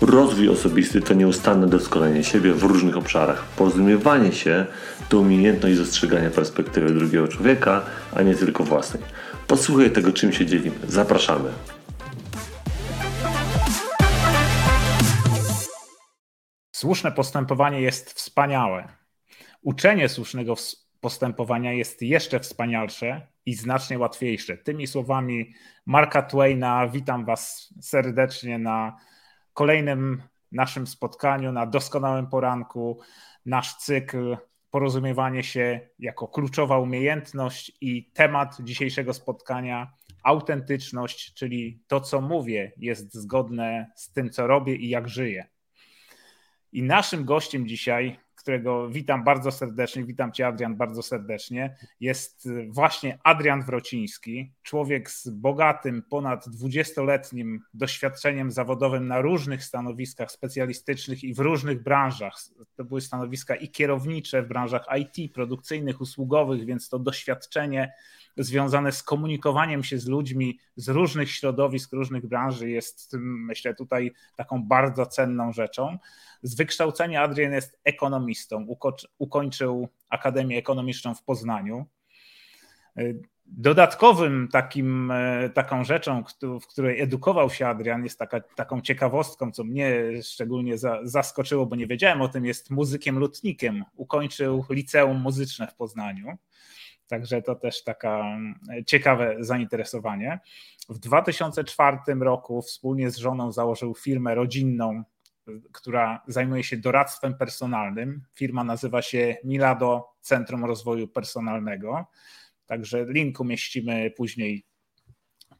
Rozwój osobisty to nieustanne doskonalenie siebie w różnych obszarach. Porozumiewanie się to umiejętność dostrzegania perspektywy drugiego człowieka, a nie tylko własnej. Posłuchaj tego, czym się dzielimy. Zapraszamy. Słuszne postępowanie jest wspaniałe. Uczenie słusznego postępowania jest jeszcze wspanialsze i znacznie łatwiejsze. Tymi słowami Marka Twaina witam Was serdecznie na kolejnym naszym spotkaniu, na doskonałym poranku. Nasz cykl porozumiewanie się jako kluczowa umiejętność i temat dzisiejszego spotkania autentyczność, czyli to, co mówię, jest zgodne z tym, co robię i jak żyję. I naszym gościem dzisiaj którego witam bardzo serdecznie, witam Cię Adrian bardzo serdecznie, jest właśnie Adrian Wrociński, człowiek z bogatym, ponad 20-letnim doświadczeniem zawodowym na różnych stanowiskach specjalistycznych i w różnych branżach. To były stanowiska i kierownicze w branżach IT, produkcyjnych, usługowych, więc to doświadczenie związane z komunikowaniem się z ludźmi z różnych środowisk, różnych branży jest, myślę, tutaj taką bardzo cenną rzeczą. Z wykształcenia Adrian jest ekonomistą, ukończył Akademię Ekonomiczną w Poznaniu. Dodatkowym takim, taką rzeczą, w której edukował się Adrian, jest taka, taką ciekawostką, co mnie szczególnie zaskoczyło, bo nie wiedziałem o tym, jest muzykiem lutnikiem. Ukończył liceum muzyczne w Poznaniu. Także to też taka ciekawe zainteresowanie. W 2004 roku wspólnie z żoną założył firmę rodzinną która zajmuje się doradztwem personalnym. Firma nazywa się Milado Centrum Rozwoju Personalnego. Także link umieścimy później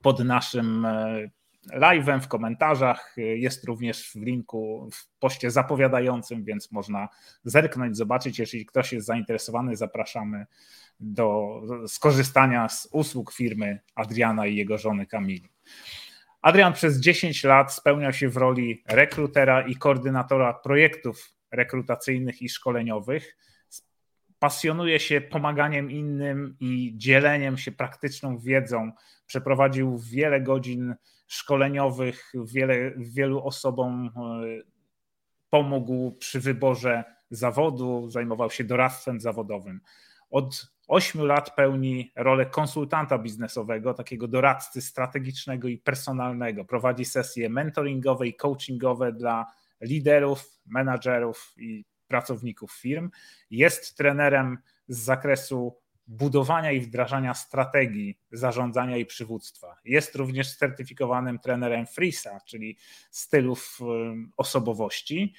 pod naszym e, live'em w komentarzach. Jest również w linku w poście zapowiadającym, więc można zerknąć, zobaczyć. Jeżeli ktoś jest zainteresowany, zapraszamy do skorzystania z usług firmy Adriana i jego żony Kamili. Adrian przez 10 lat spełniał się w roli rekrutera i koordynatora projektów rekrutacyjnych i szkoleniowych. Pasjonuje się pomaganiem innym i dzieleniem się praktyczną wiedzą. Przeprowadził wiele godzin szkoleniowych, wiele, wielu osobom e, pomógł przy wyborze zawodu, zajmował się doradztwem zawodowym. Od ośmiu lat pełni rolę konsultanta biznesowego, takiego doradcy strategicznego i personalnego. Prowadzi sesje mentoringowe i coachingowe dla liderów, menadżerów i pracowników firm. Jest trenerem z zakresu budowania i wdrażania strategii zarządzania i przywództwa. Jest również certyfikowanym trenerem FRISA, czyli stylów osobowości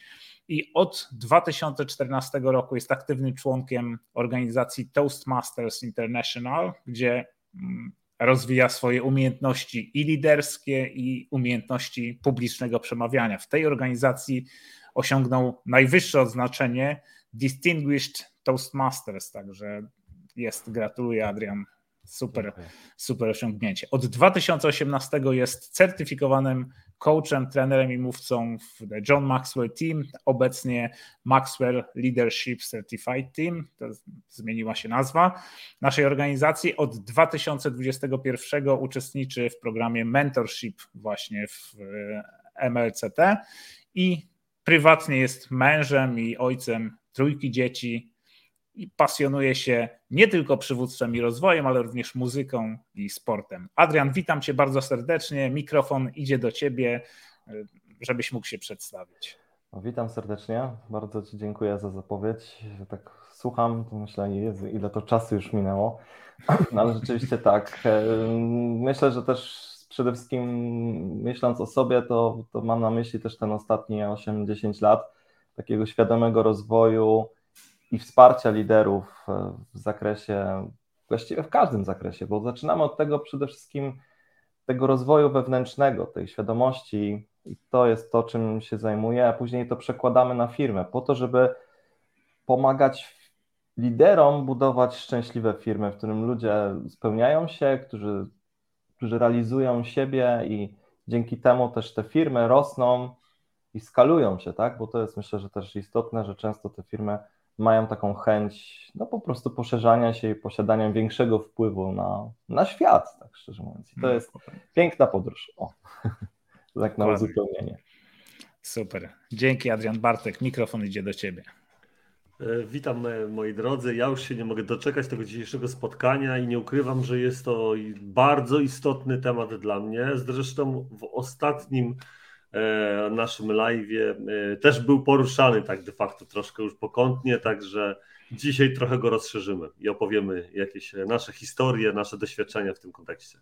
i od 2014 roku jest aktywnym członkiem organizacji Toastmasters International, gdzie rozwija swoje umiejętności i liderskie, i umiejętności publicznego przemawiania. W tej organizacji osiągnął najwyższe odznaczenie Distinguished Toastmasters, także jest, gratuluję Adrian, super, super osiągnięcie. Od 2018 jest certyfikowanym coachem, trenerem i mówcą w John Maxwell Team, obecnie Maxwell Leadership Certified Team, to zmieniła się nazwa naszej organizacji. Od 2021 uczestniczy w programie Mentorship właśnie w e, MLCT i prywatnie jest mężem i ojcem trójki dzieci i pasjonuje się nie tylko przywództwem i rozwojem, ale również muzyką i sportem. Adrian, witam Cię bardzo serdecznie. Mikrofon idzie do Ciebie, żebyś mógł się przedstawić. Witam serdecznie. Bardzo Ci dziękuję za zapowiedź. Tak słucham, to myślę, Jezu, ile to czasu już minęło. No, ale rzeczywiście tak. Myślę, że też przede wszystkim myśląc o sobie, to, to mam na myśli też ten ostatni 8-10 lat takiego świadomego rozwoju i wsparcia liderów w zakresie, właściwie w każdym zakresie, bo zaczynamy od tego przede wszystkim tego rozwoju wewnętrznego, tej świadomości, i to jest to, czym się zajmuję, a później to przekładamy na firmę, po to, żeby pomagać liderom budować szczęśliwe firmy, w którym ludzie spełniają się, którzy, którzy realizują siebie i dzięki temu też te firmy rosną i skalują się, tak? Bo to jest myślę, że też istotne, że często te firmy mają taką chęć no po prostu poszerzania się i posiadania większego wpływu na, na świat, tak szczerze mówiąc. I to jest piękna podróż. O, tak na uzupełnienie. Super. Dzięki Adrian Bartek. Mikrofon idzie do Ciebie. E, witam e, moi drodzy. Ja już się nie mogę doczekać tego dzisiejszego spotkania i nie ukrywam, że jest to bardzo istotny temat dla mnie. Zresztą w ostatnim e, naszym live też był poruszany tak de facto troszkę już pokątnie, także dzisiaj trochę go rozszerzymy i opowiemy jakieś nasze historie, nasze doświadczenia w tym kontekście.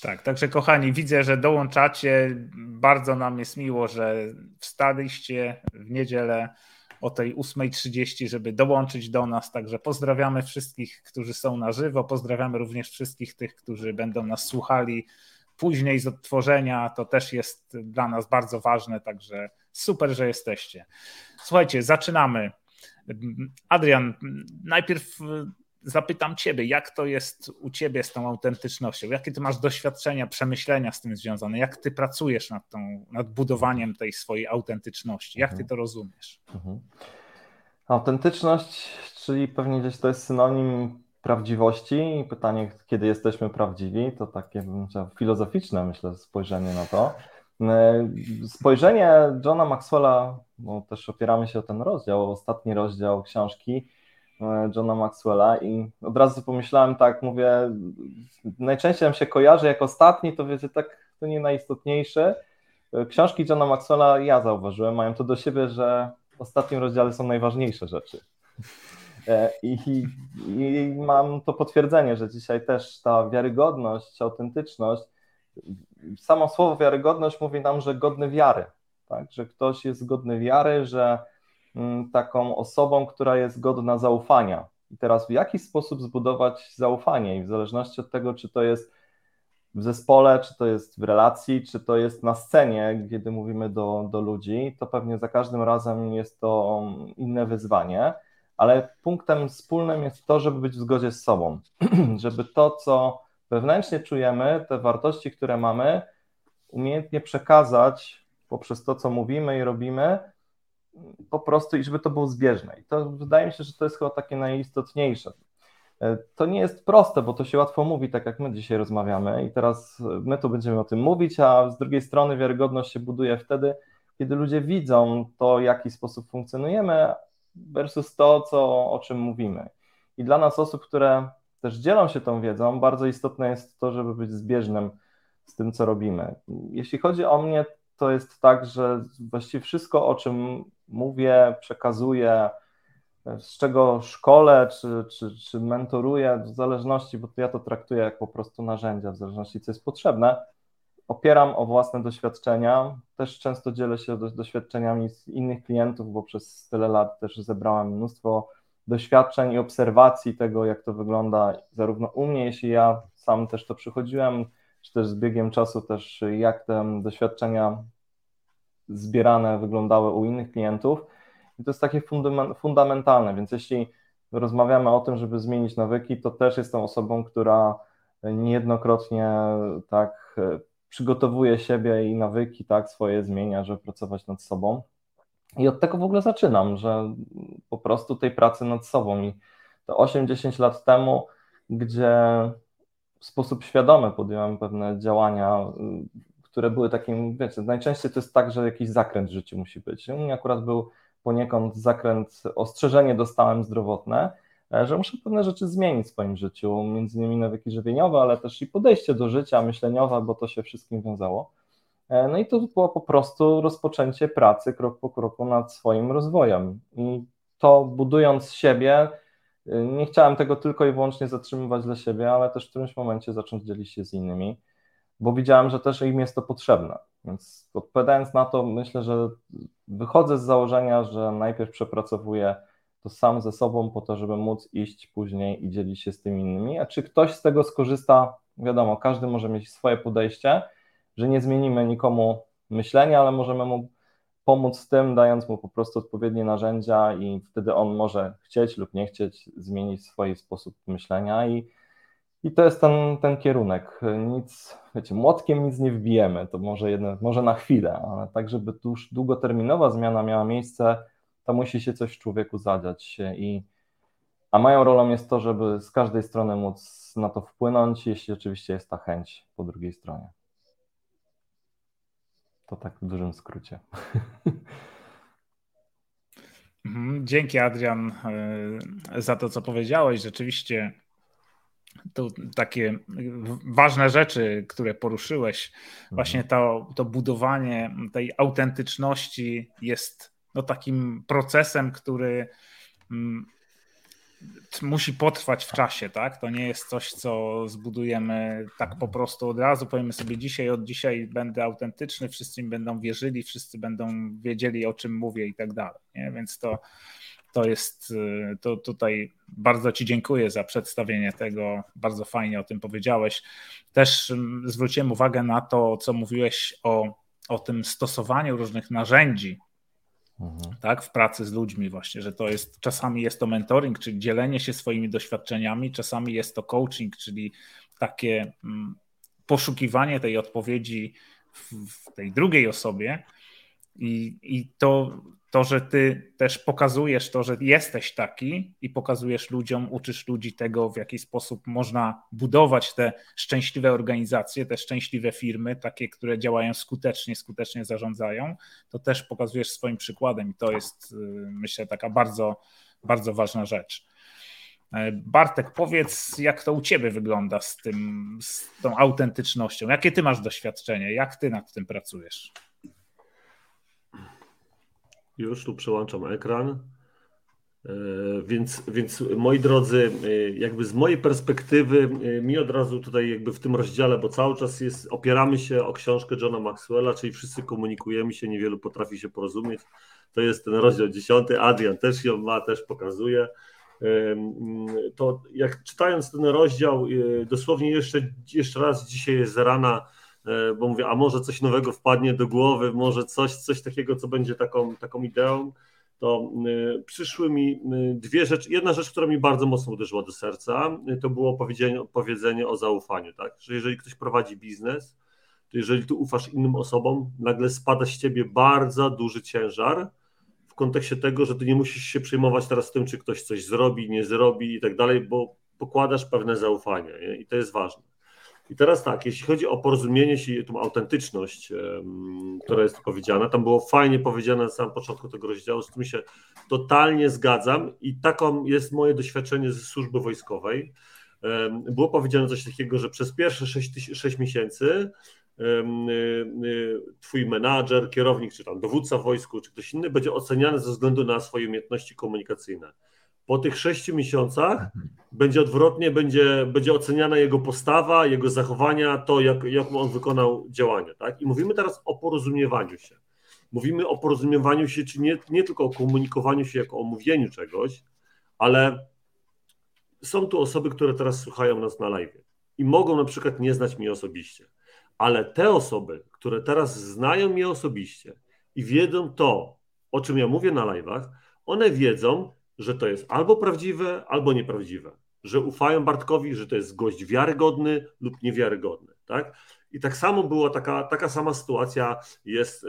Tak, także kochani, widzę, że dołączacie. Bardzo nam jest miło, że wstaliście w niedzielę o tej 8.30, żeby dołączyć do nas. Także pozdrawiamy wszystkich, którzy są na żywo. Pozdrawiamy również wszystkich tych, którzy będą nas słuchali później z odtworzenia. To też jest dla nas bardzo ważne, także super, że jesteście. Słuchajcie, zaczynamy. Adrian, najpierw zapytam Ciebie, jak to jest u Ciebie z tą autentycznością? Jakie Ty masz doświadczenia, przemyślenia z tym związane? Jak Ty pracujesz nad, tą, nad budowaniem tej swojej autentyczności? Jak Ty to rozumiesz? Mhm. Autentyczność, czyli pewnie gdzieś to jest synonim prawdziwości. Pytanie, kiedy jesteśmy prawdziwi, to takie filozoficzne, myślę, spojrzenie na to. E, spojrzenie Johna Maxwella, bo też opieramy się o ten rozdział, ostatni rozdział książki, E, Johna Maxwella i od razu pomyślałem tak, mówię, najczęściej nam się kojarzy jak ostatni, to wiecie, tak to nie najistotniejsze. E, książki Johna Maxwella, ja zauważyłem, mają to do siebie, że w ostatnim rozdziale są najważniejsze rzeczy. E, I, i, I, mam to potwierdzenie, że dzisiaj też ta wiarygodność, autentyczność, samo słowo wiarygodność mówi nam, że godny wiary, tak? że ktoś jest godny wiary, że Mm, taką osobą, która jest godna zaufania. I teraz w jaki sposób zbudować zaufanie i w zależności od tego, czy to jest w zespole, czy to jest w relacji, czy to jest na scenie, kiedy mówimy do, do ludzi, to pewnie za każdym razem jest to inne wyzwanie, ale punktem wspólnym jest to, żeby być w zgodzie z sobą, żeby to, co wewnętrznie czujemy, te wartości, które mamy, umiejętnie przekazać poprzez to, co mówimy i robimy, po prostu i żeby to było zbieżne. I to wydaje mi się, że to jest chyba takie najistotniejsze. E, to nie jest proste, bo to się łatwo mówi, tak jak my dzisiaj rozmawiamy, i teraz my tu będziemy o tym mówić, a z drugiej strony wiarygodność się buduje wtedy, kiedy ludzie widzą to, w jaki sposób funkcjonujemy, versus to, co, o czym mówimy. I dla nas, osób, które też dzielą się tą wiedzą, bardzo istotne jest to, żeby być zbieżnym z tym, co robimy. Jeśli chodzi o mnie, to jest tak, że właściwie wszystko, o czym mówię, przekazuję, z czego szkole czy, czy, czy mentoruję, w zależności, bo ja to traktuję jak po prostu narzędzia, w zależności co jest potrzebne, opieram o własne doświadczenia. Też często dzielę się doświadczeniami z innych klientów, bo przez tyle lat też zebrałem mnóstwo doświadczeń i obserwacji tego, jak to wygląda zarówno u mnie, jeśli ja sam też to przychodziłem, czy też z biegiem czasu też jak te doświadczenia zbierane wyglądały u innych klientów. I to jest takie fundamentalne, więc jeśli rozmawiamy o tym, żeby zmienić nawyki, to też jestem osobą, która niejednokrotnie tak przygotowuje siebie i nawyki, tak, swoje zmienia, żeby pracować nad sobą. I od tego w ogóle zaczynam, że po prostu tej pracy nad sobą. I to 8-10 lat temu, gdzie w sposób świadomy podjąłem pewne działania, które były takim, wiecie, najczęściej to jest tak, że jakiś zakręt w życiu musi być. U mnie akurat był poniekąd zakręt, ostrzeżenie dostałem zdrowotne, że muszę pewne rzeczy zmienić w swoim życiu, między innymi nawyki żywieniowe, ale też i podejście do życia, myśleniowe, bo to się wszystkim wiązało. E, no i to było po prostu rozpoczęcie pracy krok po kroku nad swoim rozwojem. I to budując siebie, e, nie chciałem tego tylko i wyłącznie zatrzymywać dla siebie, ale też w którymś momencie zacząć dzielić się z innymi bo widziałem, że też im jest to potrzebne. Więc odpowiadając na to, myślę, że wychodzę z założenia, że najpierw przepracowuję to sam ze sobą po to, żeby móc iść później i dzielić się z tymi innymi. A czy ktoś z tego skorzysta, wiadomo, każdy może mieć swoje podejście, że nie zmienimy nikomu myślenia, ale możemy mu pomóc z tym, dając mu po prostu odpowiednie narzędzia i wtedy on może chcieć lub nie chcieć zmienić swój sposób myślenia i, i to jest ten, ten kierunek. Nic, wiecie, młotkiem nic nie wbijemy, to może, jedno, może na chwilę, ale tak, żeby już długoterminowa zmiana miała miejsce, to musi się coś w człowieku zadziać i a moją rolą jest to, żeby z każdej strony móc na to wpłynąć, jeśli oczywiście jest ta chęć po drugiej stronie. To tak w dużym skrócie. Mhm, dzięki Adrian e, za to, co powiedziałeś. Rzeczywiście to takie ważne rzeczy, które poruszyłeś, właśnie mhm. to, to budowanie tej autentyczności jest no, takim procesem, który mm, musi potrwać w czasie, tak? To nie jest coś, co zbudujemy tak po prostu od razu. Powiemy sobie dzisiaj, od dzisiaj będę autentyczny, wszyscy mi będą wierzyli, wszyscy będą wiedzieli, o czym mówię i tak dalej. Nie? Więc to, to jest, to tutaj bardzo Ci dziękuję za przedstawienie tego. Bardzo fajnie o tym powiedziałeś. Też mm, zwróciłem uwagę na to, co mówiłeś o, o tym stosowaniu różnych narzędzi Mhm. tak, w pracy z ludźmi właśnie, że to jest, czasami jest to mentoring, czyli dzielenie się swoimi doświadczeniami, czasami jest to coaching, czyli takie mm, poszukiwanie tej odpowiedzi w, w tej drugiej osobie i, i to to, że ty też pokazujesz to, że jesteś taki i pokazujesz ludziom, uczysz ludzi tego, w jaki sposób można budować te szczęśliwe organizacje, te szczęśliwe firmy, takie, które działają skutecznie, skutecznie zarządzają, to też pokazujesz swoim przykładem i to jest, y, myślę, taka bardzo, bardzo ważna rzecz. E, Bartek, powiedz, jak to u ciebie wygląda z, tym, z tą autentycznością? Jakie ty masz doświadczenie? Jak ty nad tym pracujesz? Już tu przełączam ekran. E, więc, więc moi drodzy, e, jakby z mojej perspektywy, e, mi od razu tutaj jakby w tym rozdziale, bo cały czas jest, opieramy się o książkę Johna Maxwella, czyli wszyscy komunikujemy się, niewielu potrafi się porozumieć. To jest ten rozdział dziesiąty, Adrian też ją ma, też pokazuje. To jak czytając ten rozdział, dosłownie jeszcze, jeszcze raz dzisiaj jest rana bo mówię, a może coś nowego wpadnie do głowy, może coś, coś takiego, co będzie taką, taką ideą, to e, przyszły mi e, dwie rzeczy. Jedna rzecz, która mi bardzo mocno uderzyła do serca, to było powiedzenie, powiedzenie o zaufaniu, tak? Że jeżeli ktoś prowadzi biznes, to jeżeli ty ufasz innym osobom, nagle spada z ciebie bardzo duży ciężar w kontekście tego, że ty nie musisz się przejmować teraz tym, czy ktoś coś zrobi, nie zrobi i tak dalej, bo pokładasz pewne zaufanie nie? i to jest ważne. I teraz tak, jeśli chodzi o porozumienie się tą autentyczność, która jest powiedziana, tam było fajnie powiedziane na samym początku tego rozdziału, z tym się totalnie zgadzam i taką jest moje doświadczenie ze służby wojskowej. Było powiedziane coś takiego, że przez pierwsze 6, 6 miesięcy y, y, twój menadżer, kierownik, czy tam dowódca w wojsku, czy ktoś inny będzie oceniany ze względu na swoje umiejętności komunikacyjne po tych sześciu miesiącach będzie odwrotnie, będzie, będzie oceniana jego postawa, jego zachowania, to jak, jak on wykonał działania. Tak? I mówimy teraz o porozumiewaniu się. Mówimy o porozumiewaniu się, czy nie, nie tylko o komunikowaniu się jako o mówieniu czegoś, ale są tu osoby, które teraz słuchają nas na live i mogą na przykład nie znać mnie osobiście, ale te osoby, które teraz znają mnie osobiście i wiedzą to, o czym ja mówię na live'ach, one wiedzą, że to jest albo prawdziwe, albo nieprawdziwe. Że ufają Bartkowi, że to jest gość wiarygodny lub niewiarygodny. Tak? I tak samo była taka, taka sama sytuacja jest,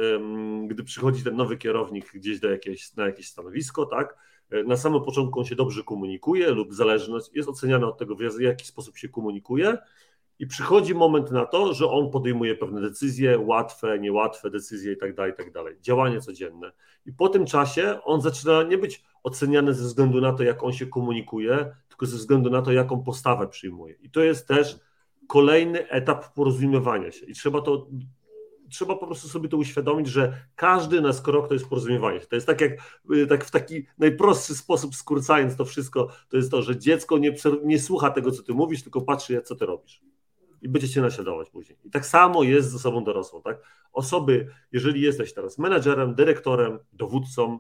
gdy przychodzi ten nowy kierownik gdzieś do jakieś, na jakieś stanowisko, tak? Na samym początku on się dobrze komunikuje lub zależność jest oceniana od tego, w jaki sposób się komunikuje, i przychodzi moment na to, że on podejmuje pewne decyzje, łatwe, niełatwe decyzje i tak dalej, tak dalej. Działanie codzienne. I po tym czasie on zaczyna nie być oceniany ze względu na to, jak on się komunikuje, tylko ze względu na to, jaką postawę przyjmuje. I to jest też kolejny etap porozumiewania się. I trzeba to trzeba po prostu sobie to uświadomić, że każdy nasz krok to jest porozumiewanie się. To jest tak jak tak w taki najprostszy sposób skrócając to wszystko, to jest to, że dziecko nie, nie słucha tego, co ty mówisz, tylko patrzy, co ty robisz i będziecie naśladować później. I tak samo jest z osobą dorosłą, tak? Osoby, jeżeli jesteś teraz menedżerem, dyrektorem, dowódcą,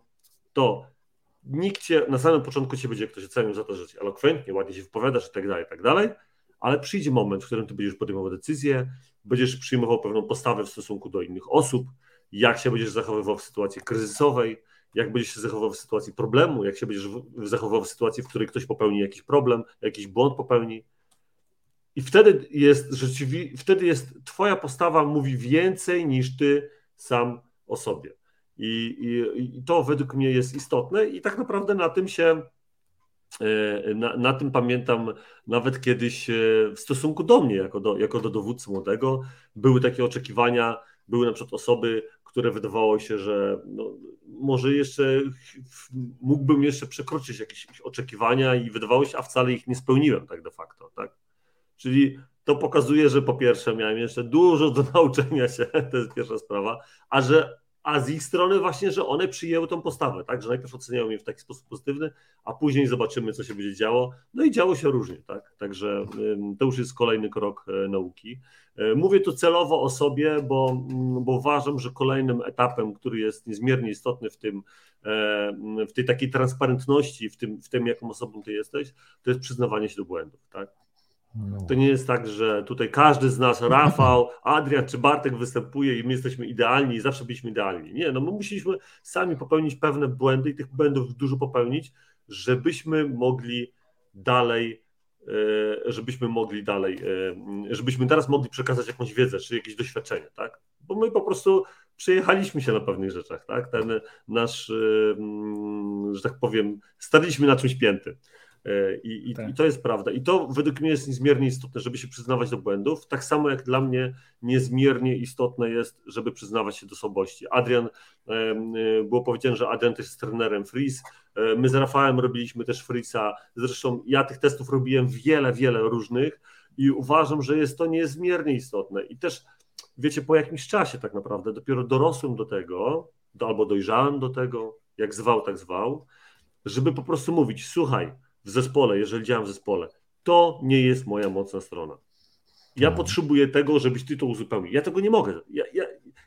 to nikt cię, na samym początku cię będzie ktoś ocenił za to, że elokwentnie, ładnie się wypowiadasz i tak dalej, i tak dalej, ale przyjdzie moment, w którym ty będziesz podejmował decyzję, będziesz przyjmował pewną postawę w stosunku do innych osób, jak się będziesz zachowywał w sytuacji kryzysowej, jak będziesz się zachowywał w sytuacji problemu, jak się będziesz zachowywał w sytuacji, w której ktoś popełni jakiś problem, jakiś błąd popełni. I wtedy jest rzeczywiście, wtedy jest twoja postawa mówi więcej niż ty sam o sobie. I, i, I, to według mnie jest istotne i tak naprawdę na tym się, e, na, na tym pamiętam nawet kiedyś e, w stosunku do mnie, jako do, jako do dowódcy młodego, były takie oczekiwania, były na przykład osoby, które wydawało się, że no, może jeszcze mógłbym jeszcze przekroczyć jakieś oczekiwania i wydawało się, a wcale ich nie spełniłem tak de facto, tak? Czyli to pokazuje, że po pierwsze miałem jeszcze dużo do nauczenia się, to jest pierwsza sprawa, a że a z ich strony właśnie, że one przyjęły tą postawę, tak, że najpierw oceniają mnie w taki sposób pozytywny, a później zobaczymy, co się będzie działo. No i działo się różnie, tak, także to już jest kolejny krok e, nauki. E, mówię tu celowo o sobie, bo, mm, bo uważam, że kolejnym etapem, który jest niezmiernie istotny w tym, e, w tej takiej transparentności, w tym, w tym jaką osobą ty jesteś, to jest przyznawanie się do błędów, tak. No. To nie jest tak, że tutaj każdy z nas, Rafał, Adrian czy Bartek występuje i my jesteśmy idealni i zawsze byliśmy idealni. Nie, no my musieliśmy sami popełnić pewne błędy i tych błędów dużo popełnić, żebyśmy mogli dalej, e, żebyśmy mogli dalej, e, żebyśmy teraz mogli przekazać jakąś wiedzę czy jakieś doświadczenie, tak? Bo my po prostu przejechaliśmy się na pewnych rzeczach, tak? Ten nasz, e, że tak powiem, staliśmy na czymś pięty. E, I, i, tak. I, to jest prawda. I to według mnie jest niezmiernie istotne, żeby się przyznawać do błędów. Tak samo jak dla mnie niezmiernie istotne jest, żeby przyznawać się do słabości. Adrian, e, e, było powiedziane, że Adrian też jest trenerem Freeze. My z Rafałem robiliśmy też Freeza. Zresztą ja tych testów robiłem wiele, wiele różnych i uważam, że jest to niezmiernie istotne. I też wiecie, po jakimś czasie tak naprawdę, dopiero dorosłem do tego, albo dojrzałem do tego, jak zwał, tak zwał, żeby po prostu mówić, słuchaj, w zespole, jeżeli działam w zespole, to nie jest moja mocna strona. Ja mhm. potrzebuję tego, żebyś ty to uzupełnił. Ja tego nie mogę. Ja, ja,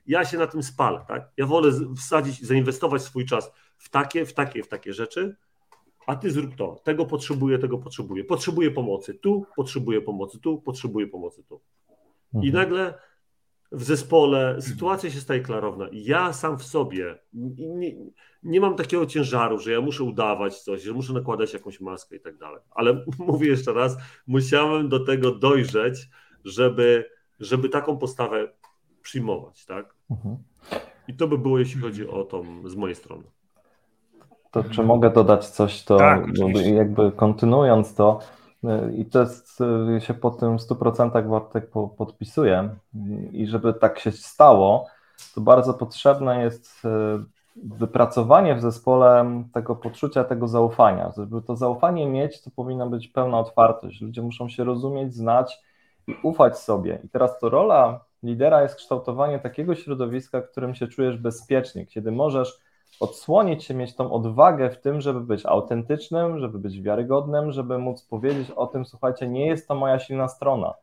ja się na tym spalę. Tak? Ja wolę wsadzić, zainwestować swój czas w takie, w takie, w takie rzeczy, a ty zrób to. Tego potrzebuję, tego potrzebuję. Potrzebuję pomocy tu, potrzebuję pomocy tu, potrzebuję pomocy tu. I mhm. nagle w zespole sytuacja się staje klarowna. Ja sam w sobie nie, nie, mam takiego ciężaru, że ja muszę udawać coś, że muszę nakładać jakąś maskę i tak dalej. Ale mówię jeszcze raz, musiałem do tego dojrzeć, żeby, żeby taką postawę przyjmować, tak? Mhm. I to by było, jeśli chodzi o tą z mojej strony. To czy mogę dodać coś, to tak, jakby kontynuując to, i to jest, y, się po tym w 100% Bartek podpisuje. I żeby tak się stało, to bardzo potrzebne jest y, wypracowanie w zespole tego poczucia, tego zaufania. Żeby to zaufanie mieć, to powinna być pełna otwartość. Ludzie muszą się rozumieć, znać i ufać sobie. I teraz to rola lidera jest kształtowanie takiego środowiska, w którym się czujesz bezpiecznie, kiedy możesz odsłonić się, mieć tą odwagę w tym, żeby być autentycznym, żeby być wiarygodnym, żeby móc powiedzieć o tym, słuchajcie, nie jest to moja silna strona.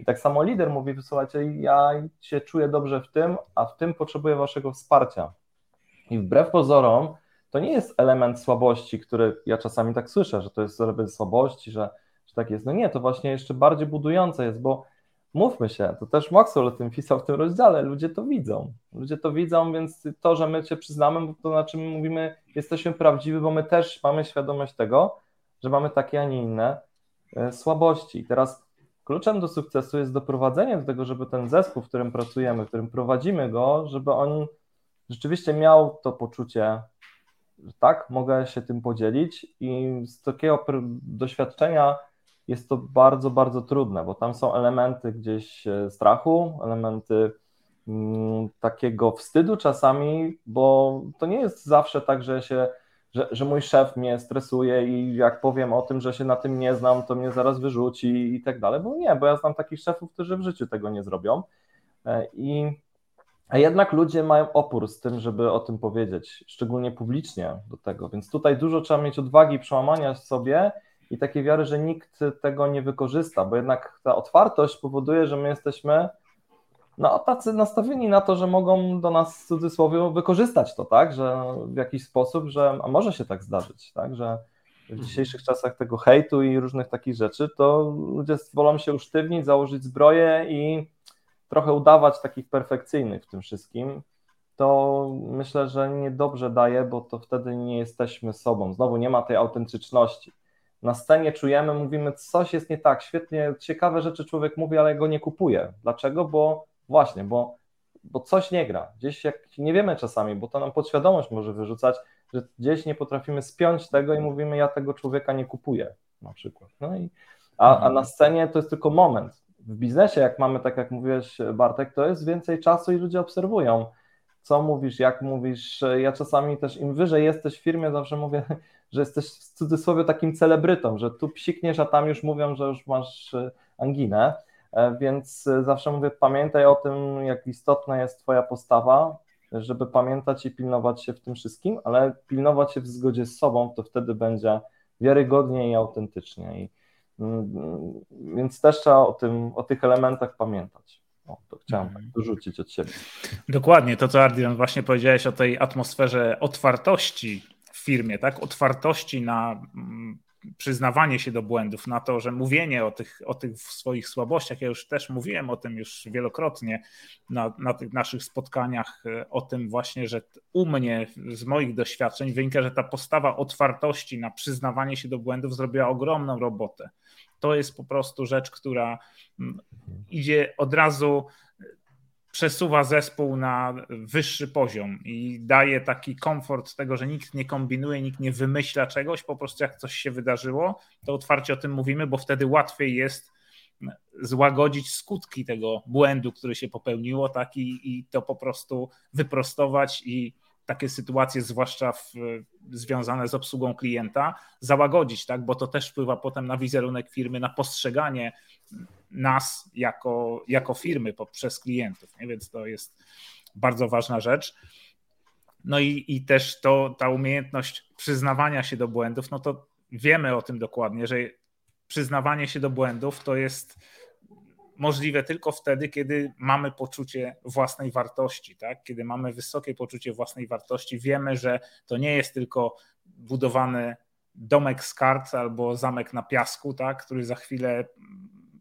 I tak samo lider mówi, słuchajcie, ja się czuję dobrze w tym, a w tym potrzebuję waszego wsparcia. I wbrew pozorom, to nie jest element słabości, który ja czasami tak słyszę, że to jest element słabości, że, że tak jest. No nie, to właśnie jeszcze bardziej budujące jest, bo mówmy się, to też Maxwell o tym pisał w tym rozdziale, ludzie to widzą. Ludzie to widzą, więc to, że my się przyznamy, to znaczy my mówimy, jesteśmy prawdziwi, bo my też mamy świadomość tego, że mamy takie, a nie inne e, słabości. I teraz kluczem do sukcesu jest doprowadzenie do tego, żeby ten zespół, w którym pracujemy, w którym prowadzimy go, żeby on rzeczywiście miał to poczucie, że tak, mogę się tym podzielić i z takiego doświadczenia jest to bardzo, bardzo trudne, bo tam są elementy gdzieś e, strachu, elementy mm, takiego wstydu czasami, bo to nie jest zawsze tak, że się, że, że mój szef mnie stresuje i jak powiem o tym, że się na tym nie znam, to mnie zaraz wyrzuci i tak dalej, bo nie, bo ja znam takich szefów, którzy w życiu tego nie zrobią. E, i a jednak ludzie mają opór z tym, żeby o tym powiedzieć, szczególnie publicznie do tego, więc tutaj dużo trzeba mieć odwagi przełamania sobie i takiej wiary, że nikt tego nie wykorzysta, bo jednak ta otwartość powoduje, że my jesteśmy no, tacy nastawieni na to, że mogą do nas w cudzysłowie wykorzystać to, tak, że w jakiś sposób, że a może się tak zdarzyć, tak, że, w mhm. dzisiejszych czasach tego hejtu i różnych takich rzeczy, to ludzie wolą się usztywnić, założyć zbroję i trochę udawać takich perfekcyjnych w tym wszystkim, to myślę, że niedobrze daje, bo to wtedy nie jesteśmy sobą. Znowu nie ma tej autentyczności. Na scenie czujemy, mówimy, coś jest nie tak, świetnie, ciekawe rzeczy człowiek mówi, ale go nie kupuje. Dlaczego? Bo właśnie, bo, bo coś nie gra. Gdzieś jak nie wiemy czasami, bo to nam podświadomość może wyrzucać, że gdzieś nie potrafimy spiąć tego i mówimy, ja tego człowieka nie kupuję na przykład. No i, a, a na scenie to jest tylko moment. W biznesie, jak mamy, tak jak mówiłeś Bartek, to jest więcej czasu i ludzie obserwują, co mówisz, jak mówisz. Ja czasami też im wyżej jesteś w firmie, zawsze mówię, że jesteś w cudzysłowie takim celebrytą, że tu psikniesz, a tam już mówią, że już masz e, anginę, e, więc zawsze mówię, pamiętaj o tym, jak istotna jest Twoja postawa, żeby pamiętać i pilnować się w tym wszystkim, ale pilnować się w zgodzie z sobą, to wtedy będzie wiarygodnie i autentycznie. I, mm, więc też trzeba o, tym, o tych elementach pamiętać. O, to chciałem tak mhm. dorzucić od siebie. Dokładnie, to co Ardian właśnie powiedziałeś o tej atmosferze otwartości w firmie, tak? Otwartości na mm, przyznawanie się do błędów, na to, że mówienie o tych, o tych swoich słabościach, ja już też mówiłem o tym już wielokrotnie na, na tych naszych spotkaniach, e, o tym właśnie, że u mnie z moich doświadczeń wynika, że ta postawa otwartości na przyznawanie się do błędów zrobiła ogromną robotę. To jest po prostu rzecz, która mm, idzie od razu przesuwa zespół na wyższy poziom i daje taki komfort tego, że nikt nie kombinuje, nikt nie wymyśla czegoś, po prostu jak coś się wydarzyło, to otwarcie o tym mówimy, bo wtedy łatwiej jest złagodzić skutki tego błędu, który się popełniło, tak i, i to po prostu wyprostować i takie sytuacje, zwłaszcza w, związane z obsługą klienta, załagodzić, tak? bo to też wpływa potem na wizerunek firmy, na postrzeganie nas jako, jako firmy poprzez klientów. Nie? Więc to jest bardzo ważna rzecz. No i, i też to, ta umiejętność przyznawania się do błędów, no to wiemy o tym dokładnie, że przyznawanie się do błędów to jest możliwe tylko wtedy, kiedy mamy poczucie własnej wartości, tak? Kiedy mamy wysokie poczucie własnej wartości, wiemy, że to nie jest tylko budowany domek z kart albo zamek na piasku, tak? który za chwilę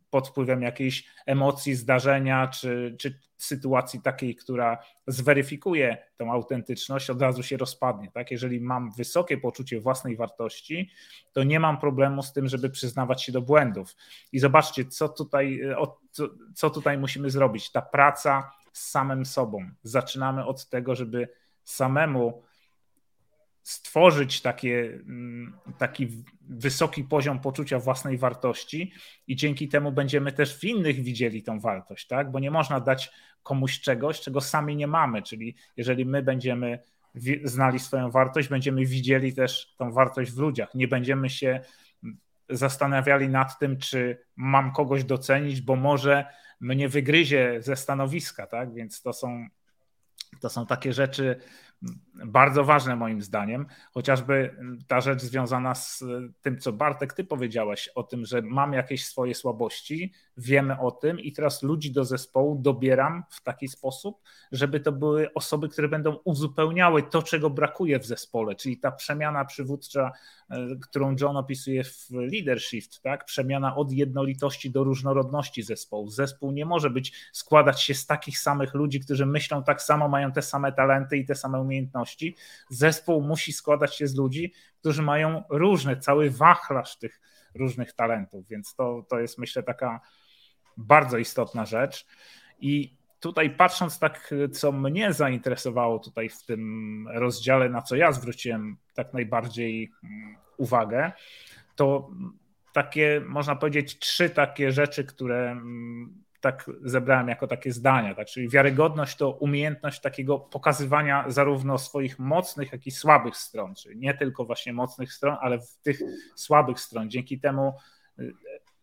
pod wpływem jakiejś emocji, zdarzenia czy, czy sytuacji takiej, która zweryfikuje tą autentyczność, od razu się rozpadnie. Tak? Jeżeli mam wysokie poczucie własnej wartości, to nie mam problemu z tym, żeby przyznawać się do błędów. I zobaczcie, co tutaj, co, co tutaj musimy zrobić. Ta praca z samym sobą. Zaczynamy od tego, żeby samemu stworzyć takie, mm, taki wysoki poziom poczucia własnej wartości i dzięki temu będziemy też w innych widzieli tą wartość, tak? Bo nie można dać komuś czegoś, czego sami nie mamy, czyli jeżeli my będziemy znali swoją wartość, będziemy widzieli też tą wartość w ludziach. Nie będziemy się zastanawiali nad tym, czy mam kogoś docenić, bo może mnie wygryzie ze stanowiska, tak? Więc to są, to są takie rzeczy, bardzo ważne moim zdaniem, chociażby ta rzecz związana z tym, co Bartek, ty powiedziałeś o tym, że mam jakieś swoje słabości, wiemy o tym i teraz ludzi do zespołu dobieram w taki sposób, żeby to były osoby, które będą uzupełniały to, czego brakuje w zespole, czyli ta przemiana przywódcza, którą John opisuje w Leadership, tak? przemiana od jednolitości do różnorodności zespołu. Zespół nie może być, składać się z takich samych ludzi, którzy myślą tak samo, mają te same talenty i te same umiejętności. Zespół musi składać się z ludzi, którzy mają różne, cały wachlarz tych różnych talentów, więc to, to jest myślę taka bardzo istotna rzecz. I tutaj patrząc tak, co mnie zainteresowało tutaj w tym rozdziale, na co ja zwróciłem tak najbardziej mm, uwagę, to takie, można powiedzieć, trzy takie rzeczy, które mm, tak zebrałem jako takie zdania. Tak? Czyli wiarygodność to umiejętność takiego pokazywania zarówno swoich mocnych, jak i słabych stron. Czyli nie tylko właśnie mocnych stron, ale w tych słabych stron. Dzięki temu y,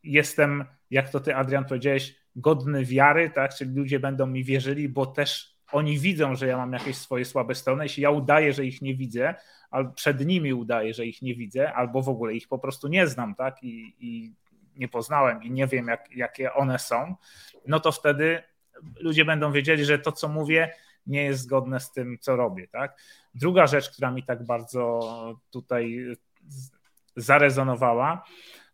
jestem, jak to ty, Adrian, powiedziałeś, godny wiary, tak? Czyli ludzie będą mi wierzyli, bo też oni widzą, że ja mam jakieś swoje słabe strony. Jeśli ja udaję, że ich nie widzę, albo przed nimi udaję, że ich nie widzę, albo w ogóle ich po prostu nie znam, tak? I, i nie poznałem i nie wiem, jak, jakie one są, no to wtedy ludzie będą wiedzieli, że to, co mówię, nie jest zgodne z tym, co robię. Tak? Druga rzecz, która mi tak bardzo tutaj zarezonowała,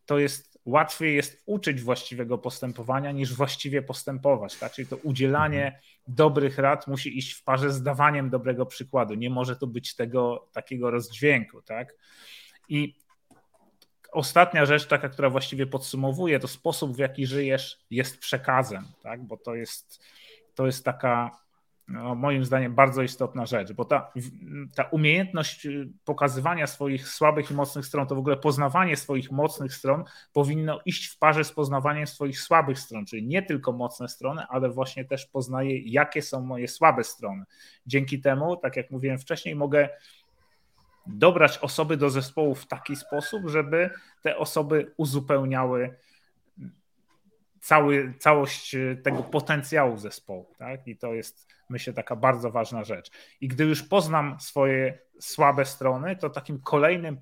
to jest łatwiej jest uczyć właściwego postępowania niż właściwie postępować. Tak? Czyli to udzielanie mhm. dobrych rad musi iść w parze z dawaniem dobrego przykładu. Nie może to być tego takiego rozdźwięku. Tak? I ostatnia rzecz, taka, która właściwie podsumowuje, to sposób, w jaki żyjesz, jest przekazem, tak? bo to jest, to jest taka no, moim zdaniem bardzo istotna rzecz, bo ta, ta umiejętność y, pokazywania swoich słabych i mocnych stron, to w ogóle poznawanie swoich mocnych stron powinno iść w parze z poznawaniem swoich słabych stron, czyli nie tylko mocne strony, ale właśnie też poznaję, jakie są moje słabe strony. Dzięki temu, tak jak mówiłem wcześniej, mogę dobrać osoby do zespołu w taki sposób, żeby te osoby uzupełniały cały, całość e, tego potencjału zespołu. Tak? I to jest, myślę, taka bardzo ważna rzecz. I gdy już poznam swoje słabe strony, to takim kolejnym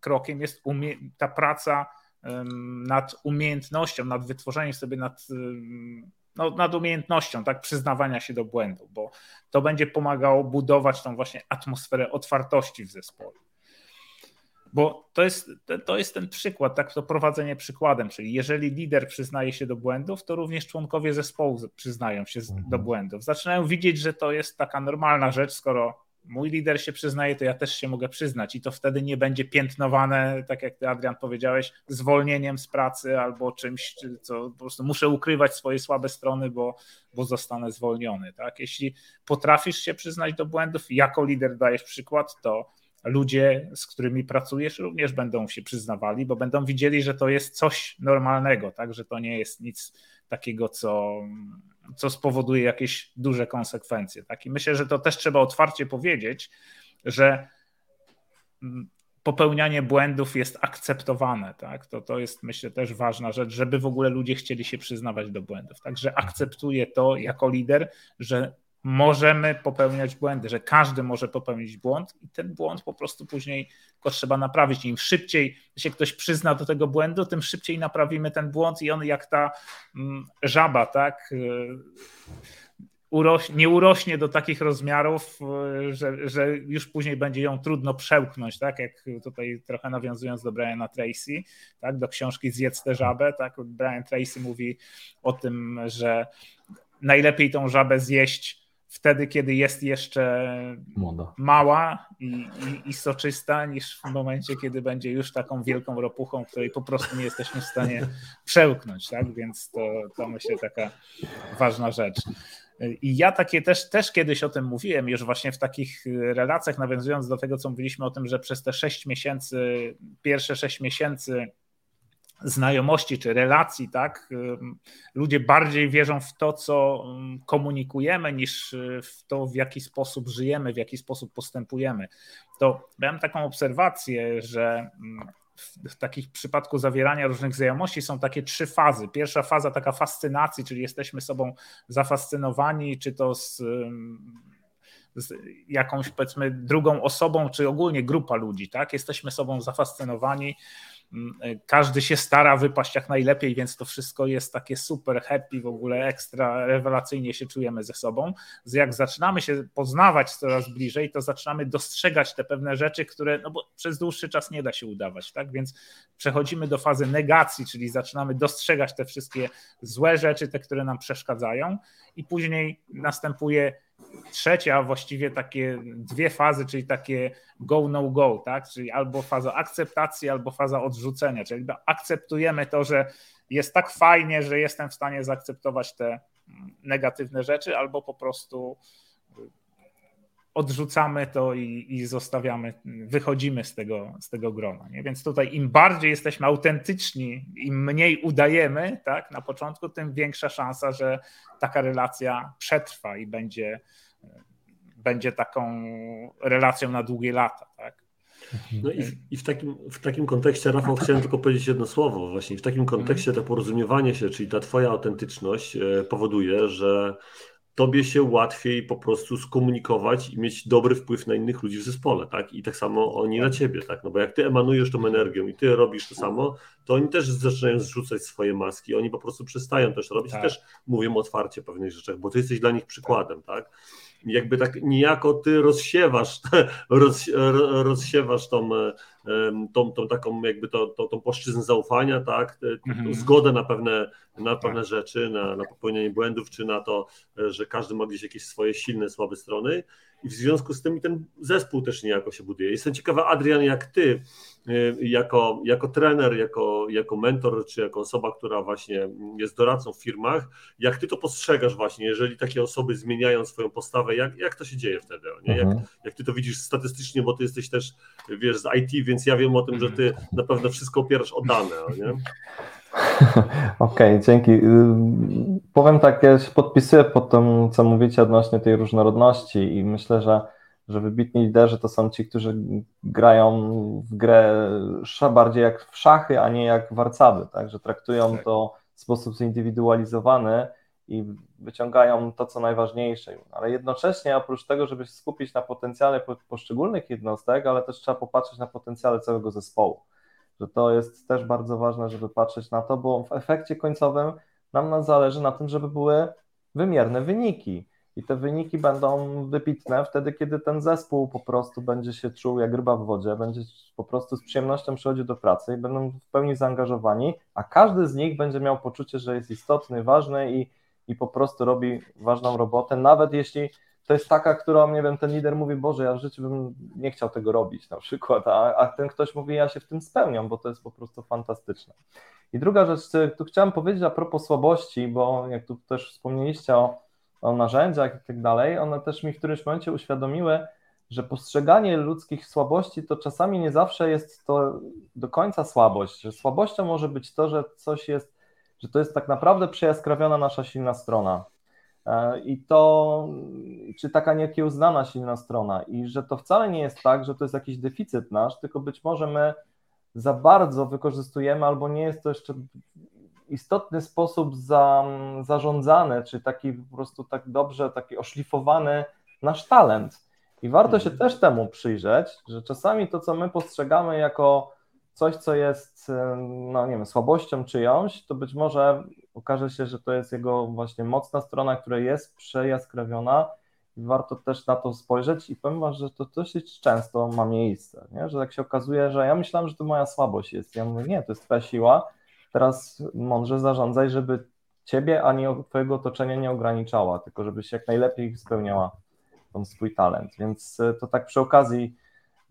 krokiem jest umie- ta praca nad umiejętnością, nad wytworzeniem sobie, nad, no, nad umiejętnością tak, przyznawania się do błędu, bo to będzie pomagało budować tą właśnie atmosferę otwartości w zespole. Bo to jest, to jest ten przykład, tak to prowadzenie przykładem, czyli jeżeli lider przyznaje się do błędów, to również członkowie zespołu przyznają się mhm. do błędów. Zaczynają widzieć, że to jest taka normalna rzecz, skoro mój lider się przyznaje, to ja też się mogę przyznać i to wtedy nie będzie piętnowane, tak jak ty Adrian powiedziałeś, zwolnieniem z pracy albo czymś, co po prostu muszę ukrywać swoje słabe strony, bo, bo zostanę zwolniony. Tak? Jeśli potrafisz się przyznać do błędów, jako lider dajesz przykład, to ludzie, z którymi pracujesz, również będą się przyznawali, bo będą widzieli, że to jest coś normalnego, tak? że to nie jest nic takiego, co, co spowoduje jakieś duże konsekwencje. Tak? I myślę, że to też trzeba otwarcie powiedzieć, że popełnianie błędów jest akceptowane. Tak? To, to jest, myślę, też ważna rzecz, żeby w ogóle ludzie chcieli się przyznawać do błędów. Także akceptuję to jako lider, że możemy popełniać błędy, że każdy może popełnić błąd i ten błąd po prostu później go trzeba naprawić. Im szybciej się ktoś przyzna do tego błędu, tym szybciej naprawimy ten błąd i on jak ta mm, żaba, tak, y, uroś, nie urośnie do takich rozmiarów, y, że, że już później będzie ją trudno przełknąć, tak, jak tutaj trochę nawiązując do Briana Tracy, tak, do książki Zjedz tę żabę, tak, Brian Tracy mówi o tym, że najlepiej tą żabę zjeść wtedy, kiedy jest jeszcze Młoda. mała i, i, i, soczysta, niż w momencie, kiedy będzie już taką wielką ropuchą, której po prostu nie jesteśmy w stanie przełknąć. Tak? Więc to, to myślę taka ważna rzecz. I ja takie też, też kiedyś o tym mówiłem, już właśnie w takich relacjach, nawiązując do tego, co mówiliśmy o tym, że przez te sześć miesięcy, pierwsze sześć miesięcy znajomości czy relacji, tak? Ludzie bardziej wierzą w to, co komunikujemy, niż w to, w jaki sposób żyjemy, w jaki sposób postępujemy. To miałem taką obserwację, że w takich przypadku zawierania różnych znajomości są takie trzy fazy. Pierwsza faza taka fascynacji, czyli jesteśmy sobą zafascynowani, czy to z z jakąś powiedzmy drugą osobą, czy ogólnie grupa ludzi, tak? Jesteśmy sobą zafascynowani, każdy się stara wypaść jak najlepiej, więc to wszystko jest takie super happy, w ogóle ekstra rewelacyjnie się czujemy ze sobą. Jak zaczynamy się poznawać coraz bliżej, to zaczynamy dostrzegać te pewne rzeczy, które, no bo przez dłuższy czas nie da się udawać, tak? Więc przechodzimy do fazy negacji, czyli zaczynamy dostrzegać te wszystkie złe rzeczy, te, które nam przeszkadzają, i później następuje trzecia, właściwie takie dwie fazy, czyli takie go, no go, tak? Czyli albo faza akceptacji, albo faza odrzucenia, czyli akceptujemy to, że jest tak fajnie, że jestem w stanie zaakceptować te negatywne rzeczy, albo po prostu odrzucamy to i, i zostawiamy, wychodzimy z tego, z tego grona. Nie? Więc tutaj im bardziej jesteśmy autentyczni, im mniej udajemy tak, na początku, tym większa szansa, że taka relacja przetrwa i będzie, będzie taką relacją na długie lata. Tak? No i, w, i w, takim, w takim kontekście, Rafał, chciałem tylko powiedzieć jedno słowo. Właśnie w takim kontekście to porozumiewanie się, czyli ta Twoja autentyczność e, powoduje, że tobie się łatwiej po prostu skomunikować i mieć dobry wpływ na innych ludzi w zespole, tak? I tak samo oni na ciebie, tak? No bo jak ty emanujesz tą energią i ty robisz to samo, to oni też zaczynają zrzucać swoje maski, oni po prostu przestają też robić tak. i też mówią otwarcie o pewnych rzeczach, bo ty jesteś dla nich przykładem, tak? Jakby tak niejako ty rozsiewasz, roz, rozsiewasz tą, tą, tą taką jakby to, to, tą płaszczyznę zaufania, tak, mhm. zgodę na pewne, na pewne tak. rzeczy, na, na popełnianie błędów, czy na to, że każdy ma gdzieś jakieś swoje silne, słabe strony i w związku z tym ten zespół też niejako się buduje. Jestem ciekawa, Adrian, jak ty, jako, jako trener, jako, jako mentor, czy jako osoba, która właśnie jest doradcą w firmach, jak ty to postrzegasz właśnie, jeżeli takie osoby zmieniają swoją postawę, jak, jak to się dzieje wtedy? Nie? Jak, mhm. jak ty to widzisz statystycznie, bo ty jesteś też, wiesz, z IT, więc ja wiem o tym, że ty na pewno wszystko opierasz o dane, nie? Okej, okay, dzięki. Y, powiem tak, ja się podpisuję pod tym, co mówicie odnośnie tej różnorodności i myślę, że, że wybitni liderzy to są ci, którzy grają w grę bardziej jak w szachy, a nie jak warcaby, tak? że traktują tak. to w sposób zindywidualizowany i wyciągają to, co najważniejsze. Ale jednocześnie, oprócz tego, żeby się skupić na potencjale poszczególnych jednostek, ale też trzeba popatrzeć na potencjale całego zespołu że to jest też bardzo ważne, żeby patrzeć na to, bo w efekcie końcowym nam zależy na tym, żeby były wymierne wyniki. I te wyniki będą wybitne wtedy, kiedy ten zespół po prostu będzie się czuł jak ryba w wodzie, będzie po prostu z przyjemnością przychodził do pracy i będą w pełni zaangażowani, a każdy z nich będzie miał poczucie, że jest istotny, ważny i, i po prostu robi ważną robotę, nawet jeśli to jest taka, którą, nie wiem, ten lider mówi, Boże, ja w życiu bym nie chciał tego robić na przykład, a, a ten ktoś mówi, ja się w tym spełniam, bo to jest po prostu fantastyczne. I druga rzecz, tu chciałem powiedzieć a propos słabości, bo jak tu też wspomnieliście o, o narzędziach i tak dalej, one też mi w którymś momencie uświadomiły, że postrzeganie ludzkich słabości to czasami nie zawsze jest to do końca słabość, że słabością może być to, że coś jest, że to jest tak naprawdę przejaskrawiona nasza silna strona, E, I to, czy taka niekiełznana silna strona, i że to wcale nie jest tak, że to jest jakiś deficyt nasz, tylko być może my za bardzo wykorzystujemy, albo nie jest to jeszcze istotny sposób za, zarządzany, czy taki po prostu tak dobrze, taki oszlifowany nasz talent. I warto się też temu przyjrzeć, że czasami to, co my postrzegamy jako coś, co jest, no nie wiem, słabością czyjąś, to być może okaże się, że to jest jego właśnie mocna strona, która jest przejaskrawiona i warto też na to spojrzeć i powiem Wam, że to dosyć często ma miejsce, nie? że tak się okazuje, że ja myślałem, że to moja słabość jest. Ja mówię, nie, to jest Twoja siła, teraz mądrze zarządzaj, żeby Ciebie ani Twojego otoczenia nie ograniczała, tylko żebyś jak najlepiej spełniała ten swój talent. Więc e, to tak przy okazji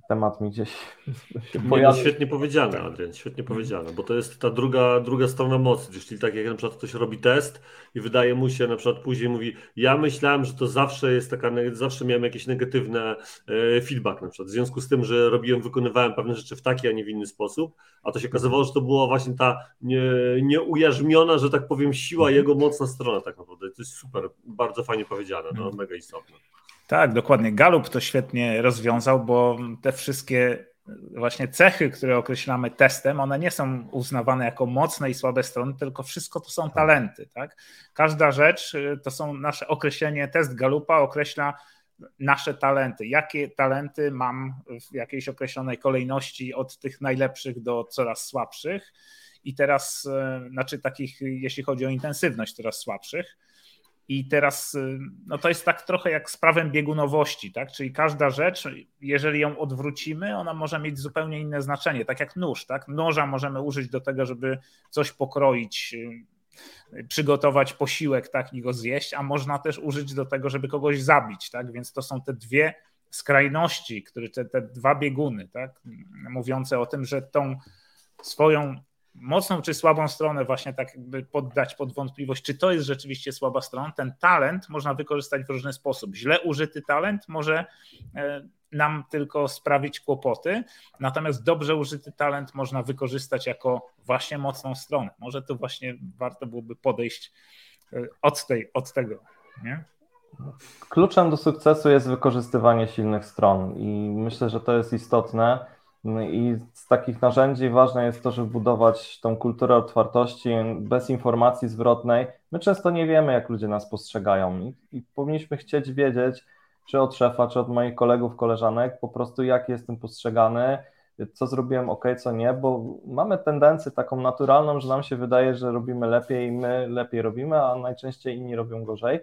temat mi gdzieś się pojawił. świetnie powiedziane, Adrian, świetnie powiedziane, bo to jest ta druga, druga strona mocy, jeśli tak jak na przykład ktoś robi test i wydaje mu się, na przykład później mówi, ja myślałem, że to zawsze jest taka, zawsze miałem jakieś negatywne e, feedback na przykład, w związku z tym, że robiłem, wykonywałem pewne rzeczy w taki, a nie w inny sposób, a to się okazywało, że to była właśnie ta nie, nieujarzmiona, że tak powiem, siła, mhm. jego mocna strona tak naprawdę, to jest super, bardzo fajnie powiedziane, no, mhm. mega istotne. Tak, dokładnie. Galup to świetnie rozwiązał, bo te wszystkie właśnie cechy, które określamy testem, one nie są uznawane jako mocne i słabe strony, tylko wszystko to są tak. talenty. Tak? Każda rzecz y, to są nasze określenie, test Galupa określa nasze talenty. Jakie talenty mam w jakiejś określonej kolejności od tych najlepszych do coraz słabszych i teraz, y, znaczy takich, jeśli chodzi o intensywność, coraz słabszych. I teraz y, no to jest tak trochę jak z prawem biegunowości, tak? Czyli każda rzecz, jeżeli ją odwrócimy, ona może mieć zupełnie inne znaczenie, tak jak nóż, tak? Noża możemy użyć do tego, żeby coś pokroić, y, przygotować posiłek, tak, i go zjeść, a można też użyć do tego, żeby kogoś zabić, tak? Więc to są te dwie skrajności, które te, te dwa bieguny, tak? Mówiące o tym, że tą swoją mocną czy słabą stronę właśnie tak jakby poddać pod wątpliwość, czy to jest rzeczywiście słaba strona. Ten talent można wykorzystać w różny sposób. Źle użyty talent może e, nam tylko sprawić kłopoty, natomiast dobrze użyty talent można wykorzystać jako właśnie mocną stronę. Może to właśnie warto byłoby podejść e, od, tej, od tego. Nie? Kluczem do sukcesu jest wykorzystywanie silnych stron i myślę, że to jest istotne I z takich narzędzi ważne jest to, żeby budować tą kulturę otwartości bez informacji zwrotnej. My często nie wiemy, jak ludzie nas postrzegają i, i powinniśmy chcieć wiedzieć, czy od szefa, czy od moich kolegów, koleżanek, po prostu jak jestem postrzegany, co zrobiłem ok, co nie, bo mamy tendencję taką naturalną, że nam się wydaje, że robimy lepiej, my lepiej robimy, a najczęściej inni robią gorzej.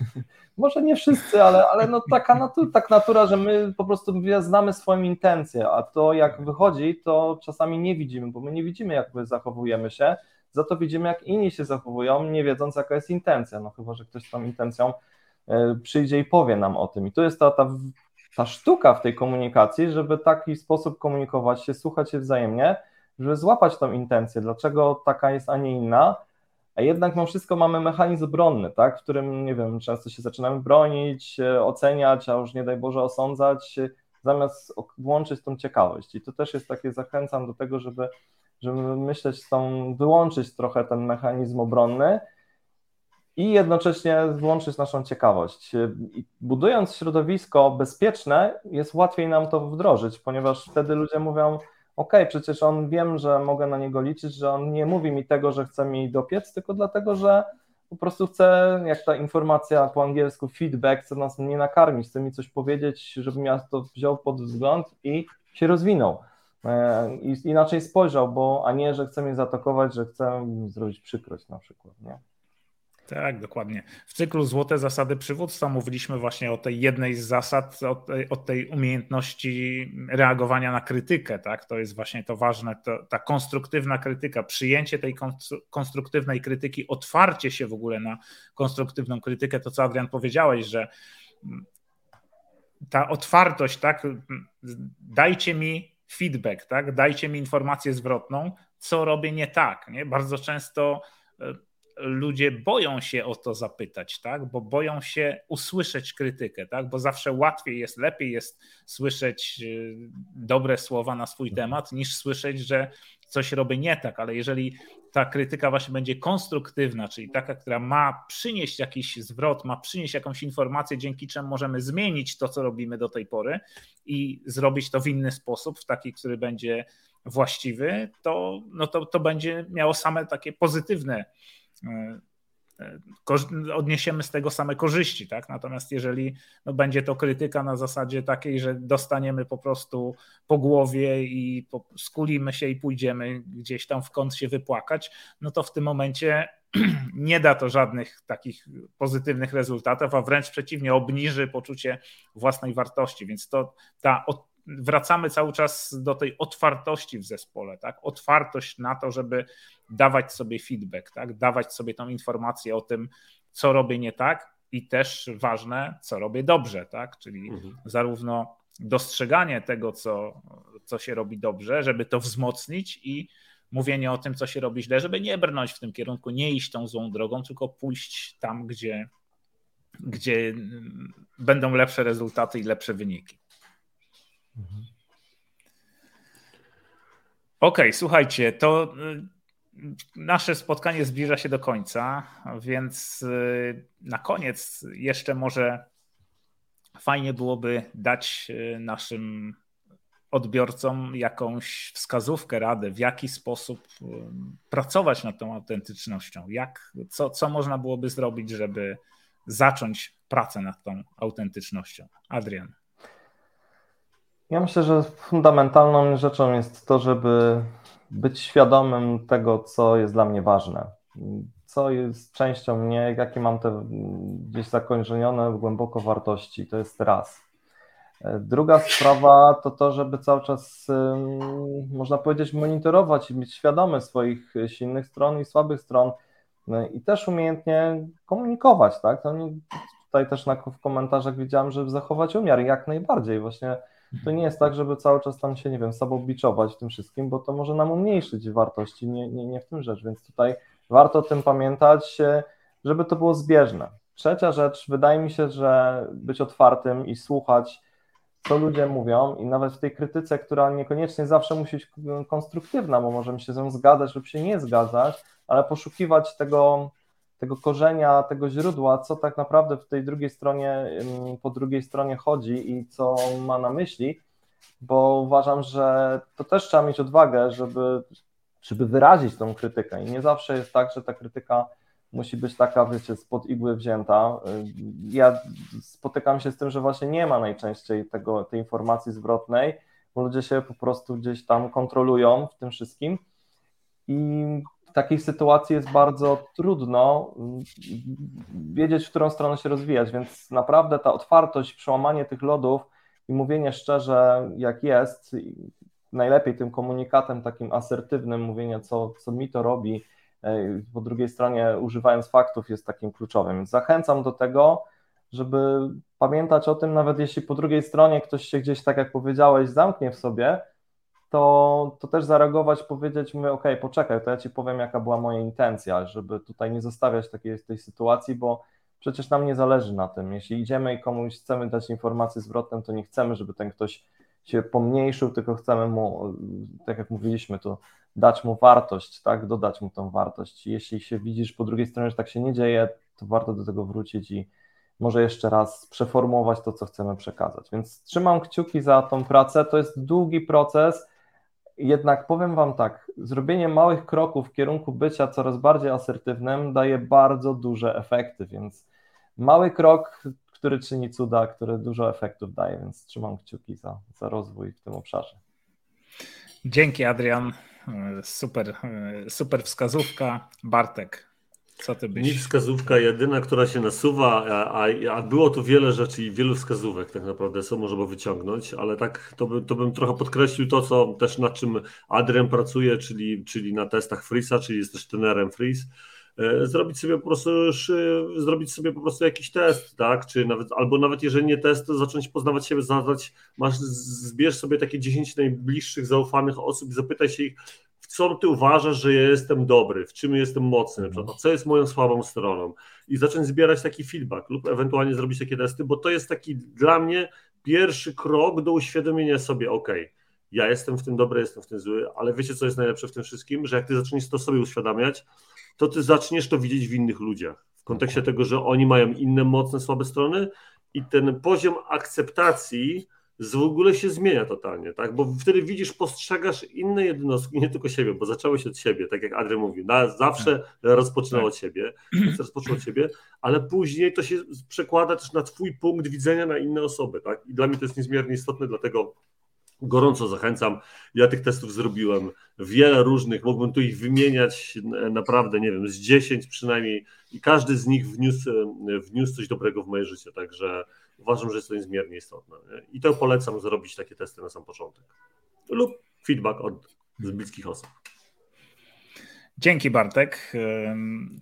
Może nie wszyscy, ale, ale no taka natura, tak natura, że my po prostu znamy swoją intencję, a to jak wychodzi, to czasami nie widzimy, bo my nie widzimy, jak my zachowujemy się, za to widzimy, jak inni się zachowują, nie wiedząc, jaka jest intencja. No chyba, że ktoś z tą intencją e, przyjdzie i powie nam o tym. I to jest ta, ta, ta sztuka w tej komunikacji, żeby taki sposób komunikować się, słuchać się wzajemnie, żeby złapać tą intencję, dlaczego taka jest, a nie inna. A jednak mimo wszystko mamy mechanizm obronny, tak, w którym, nie wiem, często się zaczynamy bronić, e, oceniać, a już nie daj Boże osądzać, zamiast włączyć tą ciekawość. I to też jest takie, zachęcam do tego, żeby żeby myśleć tą, wyłączyć trochę ten mechanizm obronny i jednocześnie włączyć naszą ciekawość. Budując środowisko bezpieczne, jest łatwiej nam to wdrożyć, ponieważ wtedy ludzie mówią, ok, przecież on wiem, że mogę na niego liczyć, że on nie mówi mi tego, że chce mi dopiec, tylko dlatego, że po prostu chce, jak ta informacja po angielsku feedback, chce nas nie nakarmić, chce mi coś powiedzieć, żebym ja to wziął pod wzgląd i się rozwinął. E, i inaczej spojrzał, bo a nie, że chce mnie zaatakować, że chce mi zrobić przykrość na przykład, nie? Tak, dokładnie. W cyklu Złote Zasady Przywództwa mówiliśmy właśnie o tej jednej z zasad, o tej, o tej umiejętności reagowania na krytykę. Tak? To jest właśnie to ważne, to, ta konstruktywna krytyka, przyjęcie tej konstruktywnej krytyki, otwarcie się w ogóle na konstruktywną krytykę. To, co Adrian powiedziałeś, że ta otwartość, tak, dajcie mi feedback, tak? Dajcie mi informację zwrotną, co robię nie tak. Nie? Bardzo często ludzie boją się o to zapytać, tak? bo boją się usłyszeć krytykę, tak? bo zawsze łatwiej jest, lepiej jest słyszeć e, dobre słowa na swój temat, niż słyszeć, że coś robię nie tak, ale jeżeli ta krytyka właśnie będzie konstruktywna, czyli taka, która ma przynieść jakiś zwrot, ma przynieść jakąś informację, dzięki czemu możemy zmienić to, co robimy do tej pory i zrobić to w inny sposób, w taki, który będzie właściwy, to, no to, to będzie miało same takie pozytywne odniesiemy z tego same korzyści, tak? Natomiast jeżeli no, będzie to krytyka na zasadzie takiej, że dostaniemy po prostu po głowie i po, skulimy się i pójdziemy gdzieś tam w kąt się wypłakać, no to w tym momencie nie da to żadnych takich pozytywnych rezultatów, a wręcz przeciwnie, obniży poczucie własnej wartości. Więc to ta wracamy cały czas do tej otwartości w zespole, tak? Otwartość na to, żeby dawać sobie feedback, tak? Dawać sobie tą informację o tym, co robię nie tak i też ważne, co robię dobrze, tak? Czyli mhm. zarówno dostrzeganie tego, co, co się robi dobrze, żeby to wzmocnić i mówienie o tym, co się robi źle, żeby nie brnąć w tym kierunku, nie iść tą złą drogą, tylko pójść tam, gdzie, gdzie będą lepsze rezultaty i lepsze wyniki. Mhm. Okej, okay, słuchajcie, to y, nasze spotkanie zbliża się do końca, więc y, na koniec jeszcze może fajnie byłoby dać y, naszym odbiorcom jakąś wskazówkę, radę, w jaki sposób pracować nad tą autentycznością, jak, co, co można byłoby zrobić, żeby zacząć pracę nad tą autentycznością. Adrian. Ja myślę, że fundamentalną rzeczą jest to, żeby być świadomym tego, co jest dla mnie ważne, co jest częścią mnie, jakie mam te gdzieś zakończone głęboko wartości. To jest raz. Druga sprawa to to, żeby cały czas, można powiedzieć, monitorować i być świadomy swoich silnych stron i słabych stron i też umiejętnie komunikować, tak? To tutaj też na, w komentarzach widziałem, żeby zachować umiar jak najbardziej. Właśnie to nie jest tak, żeby cały czas tam się, nie wiem, sabobiczować w tym wszystkim, bo to może nam umniejszyć wartości, nie, nie, nie w tym rzecz, więc tutaj warto o tym pamiętać, żeby to było zbieżne. Trzecia rzecz, wydaje mi się, że być otwartym i słuchać, co ludzie mówią i nawet w tej krytyce, która niekoniecznie zawsze musi być konstruktywna, bo możemy się z nią zgadzać lub się nie zgadzać, ale poszukiwać tego tego korzenia, tego źródła, co tak naprawdę w tej drugiej stronie, po drugiej stronie chodzi i co ma na myśli, bo uważam, że to też trzeba mieć odwagę, żeby, żeby wyrazić tą krytykę i nie zawsze jest tak, że ta krytyka musi być taka, wiecie, spod igły wzięta. Ja spotykam się z tym, że właśnie nie ma najczęściej tego, tej informacji zwrotnej, bo ludzie się po prostu gdzieś tam kontrolują w tym wszystkim i takiej sytuacji jest bardzo trudno wiedzieć, w którą stronę się rozwijać, więc naprawdę ta otwartość, przełamanie tych lodów i mówienie szczerze, jak jest, najlepiej tym komunikatem takim asertywnym, mówienie, co, co mi to robi, e, po drugiej stronie używając faktów jest takim kluczowym. Zachęcam do tego, żeby pamiętać o tym, nawet jeśli po drugiej stronie ktoś się gdzieś, tak jak powiedziałeś, zamknie w sobie, to, to też zareagować, powiedzieć, mówię, ok, poczekaj, to ja Ci powiem, jaka była moja intencja, żeby tutaj nie zostawiać takiej tej sytuacji, bo przecież nam nie zależy na tym. Jeśli idziemy i komuś chcemy dać informację zwrotną, to nie chcemy, żeby ten ktoś się pomniejszył, tylko chcemy mu, tak jak mówiliśmy, to dać mu wartość, tak, dodać mu tą wartość. Jeśli się widzisz po drugiej stronie, że tak się nie dzieje, to warto do tego wrócić i może jeszcze raz przeformułować to, co chcemy przekazać. Więc trzymam kciuki za tą pracę. To jest długi proces, jednak powiem Wam tak, zrobienie małych kroków w kierunku bycia coraz bardziej asertywnym daje bardzo duże efekty, więc mały krok, który czyni cuda, który dużo efektów daje, więc trzymam kciuki za, za rozwój w tym obszarze. Dzięki Adrian, super, super wskazówka. Bartek, co ty byś? Mi wskazówka jedyna, która się nasuwa, a, a, było tu wiele rzeczy i wielu wskazówek tak naprawdę, co można wyciągnąć, ale tak to, by, to bym trochę podkreślił to, co też nad czym Adrian pracuje, czyli, czyli na testach Freeza, czyli jest też trenerem Freeze zrobić sobie po prostu zrobić sobie po prostu jakiś test, tak? Czy nawet, albo nawet jeżeli nie test, to zacząć poznawać siebie, zadać, masz, zbierz sobie takie 10 najbliższych, zaufanych osób i zapytaj się ich, co ty uważasz, że ja jestem dobry, w czym jestem mocny, mhm. co jest moją słabą stroną i zacząć zbierać taki feedback lub ewentualnie zrobić takie testy, bo to jest taki dla mnie pierwszy krok do uświadomienia sobie, ok, ja jestem w tym dobry, jestem w tym zły, ale wiecie, co jest najlepsze w tym wszystkim? Że jak ty zaczniesz to sobie uświadamiać, to ty zaczniesz to widzieć w innych ludziach. W kontekście mhm. tego, że oni mają inne mocne, słabe strony i ten poziom akceptacji w ogóle się zmienia totalnie, tak? Bo wtedy widzisz, postrzegasz inne jednostki, nie tylko siebie, bo zaczęło się od siebie, tak jak Adrian mówił, na, zawsze tak. rozpoczynało tak. od siebie, rozpoczęło od siebie, ale później to się przekłada też na twój punkt widzenia na inne osoby, tak? I dla mnie to jest niezmiernie istotne, dlatego gorąco zachęcam. Ja tych testów zrobiłem wiele różnych, mógłbym tu ich wymieniać naprawdę, nie wiem, z 10 przynajmniej i każdy z nich wniósł, wniósł coś dobrego w moje życie, także uważam, że jest to niezmiernie istotne. I to polecam zrobić takie testy na sam początek. Lub feedback od bliskich osób. Dzięki Bartek.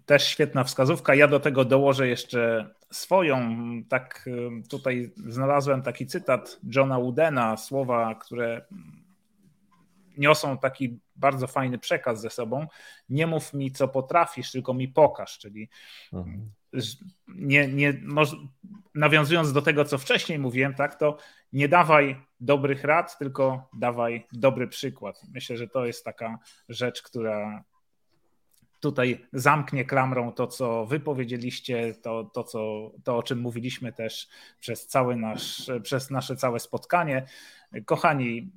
Też świetna wskazówka. Ja do tego dołożę jeszcze swoją. Tak tutaj znalazłem taki cytat Johna Woodena, słowa, które niosą taki bardzo fajny przekaz ze sobą. Nie mów mi, co potrafisz, tylko mi pokaż, czyli mhm. nie, nie, nawiązując do tego, co wcześniej mówiłem, tak, to nie dawaj dobrych rad, tylko dawaj dobry przykład. Myślę, że to jest taka rzecz, która tutaj zamknie klamrą to, co wy powiedzieliście, to, to, co, to o czym mówiliśmy też przez, cały nasz, przez nasze całe spotkanie. Kochani,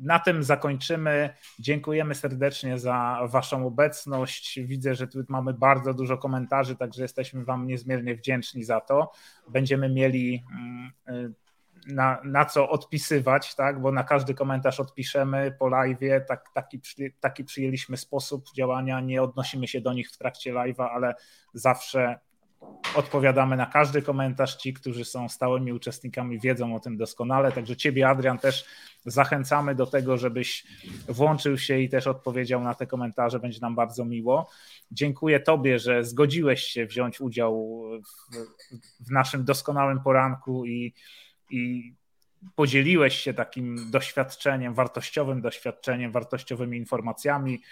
na tym zakończymy. Dziękujemy serdecznie za Waszą obecność. Widzę, że tu mamy bardzo dużo komentarzy, także jesteśmy Wam niezmiernie wdzięczni za to. Będziemy mieli mm, y, na, na co odpisywać, tak? bo na każdy komentarz odpiszemy po live. Tak, taki, taki przyjęliśmy sposób działania. Nie odnosimy się do nich w trakcie live'a, ale zawsze odpowiadamy na każdy komentarz. Ci, którzy są stałymi uczestnikami, wiedzą o tym doskonale. Także Ciebie, Adrian, też zachęcamy do tego, żebyś włączył się i też odpowiedział na te komentarze. Będzie nam bardzo miło. Dziękuję Tobie, że zgodziłeś się wziąć udział w, w naszym doskonałym poranku i, i podzieliłeś się takim doświadczeniem, wartościowym doświadczeniem, wartościowymi informacjami.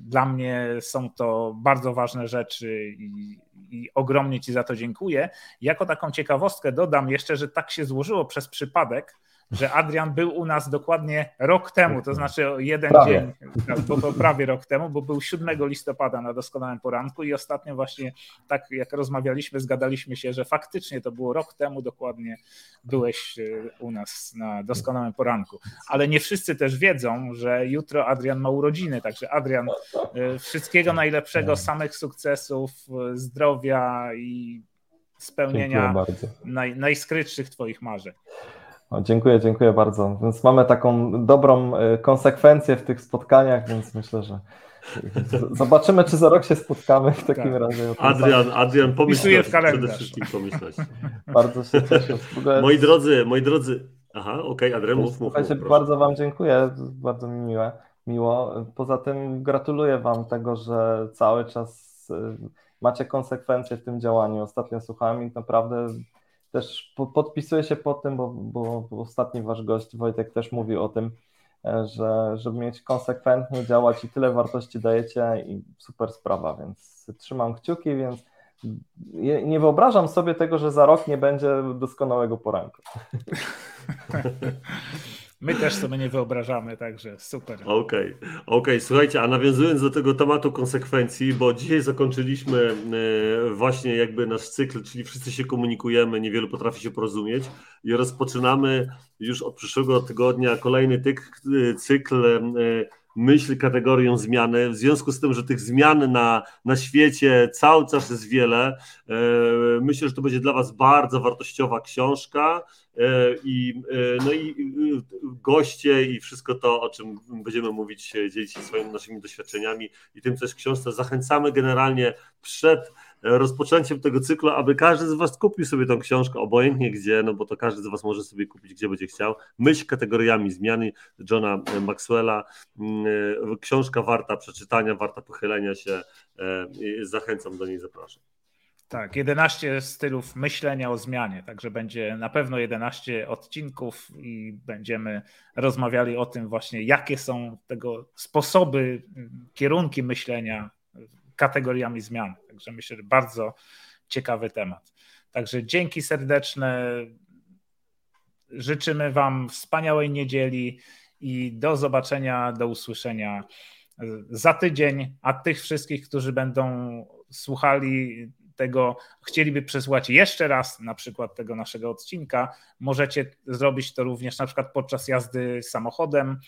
Dla mnie są to bardzo ważne rzeczy i, i, ogromnie Ci za to dziękuję. Jako taką ciekawostkę dodam jeszcze, że tak się złożyło przez przypadek, że Adrian był u nas dokładnie rok temu, to znaczy jeden prawie. dzień, tak, bo prawie rok temu, bo był 7 listopada na doskonałym poranku i ostatnio właśnie tak jak rozmawialiśmy, zgadaliśmy się, że faktycznie to było rok temu dokładnie byłeś e, u nas na doskonałym poranku. Ale nie wszyscy też wiedzą, że jutro Adrian ma urodziny, także Adrian, e, wszystkiego najlepszego, samych sukcesów, zdrowia i spełnienia naj, najskrytszych Twoich marzeń. O, dziękuję, dziękuję bardzo. Więc mamy taką dobrą e, konsekwencję w tych spotkaniach, więc myślę, że zobaczymy, czy za rok się spotkamy w takim tak. razie. Adrian, Adrian, pomyśleć, przede wszystkim pomyśleć. bardzo się cieszę. Moi drodzy, moi drodzy, aha, okej, okay, Adrian, mów, mów, mów Bardzo Wam dziękuję, bardzo mi miłe, miło. Poza tym gratuluję Wam tego, że cały czas e, macie konsekwencje w tym działaniu. Ostatnio słuchałem i naprawdę też podpisuję się pod tym, bo, bo, ostatni wasz gość Wojtek też mówił o tym, e, że żeby mieć konsekwentnie działać i tyle wartości dajecie i super sprawa, więc trzymam kciuki, więc nie wyobrażam sobie tego, że za rok nie będzie doskonałego poranku. My też sobie nie wyobrażamy, także super. Okej, okay. Okay. Słuchajcie, a nawiązując do tego tematu konsekwencji, bo dzisiaj zakończyliśmy e, właśnie jakby nasz cykl, czyli wszyscy się komunikujemy, niewielu potrafi się porozumieć i rozpoczynamy już od przyszłego tygodnia kolejny cykl e, myśl kategorią zmiany. W związku z tym, że tych zmian na, na świecie cały czas jest wiele, e, myślę, że to będzie dla Was bardzo wartościowa książka e, i, e, no i goście i wszystko to, o czym będziemy mówić, dzielić się swoimi naszymi doświadczeniami i tym, w książce. Zachęcamy generalnie przed rozpoczęciem tego cyklu, aby każdy z Was kupił sobie tą książkę, obojętnie gdzie, no bo to każdy z Was może sobie kupić, gdzie będzie chciał. Myśl kategoriami zmiany Johna Maxwella. Mm, książka warta przeczytania, warta pochylenia się. E, zachęcam do niej, zapraszam. Tak, 11 stylów myślenia o zmianie, także będzie na pewno 11 odcinków i będziemy rozmawiali o tym właśnie, jakie są tego sposoby, kierunki myślenia kategoriami zmian. Także myślę, że bardzo ciekawy temat. Także dzięki serdeczne. Życzymy Wam wspaniałej niedzieli i do zobaczenia, do usłyszenia za tydzień. A tych wszystkich, którzy będą słuchali tego, chcieliby przesłuchać jeszcze raz na przykład tego naszego odcinka, możecie zrobić to również na przykład podczas jazdy samochodem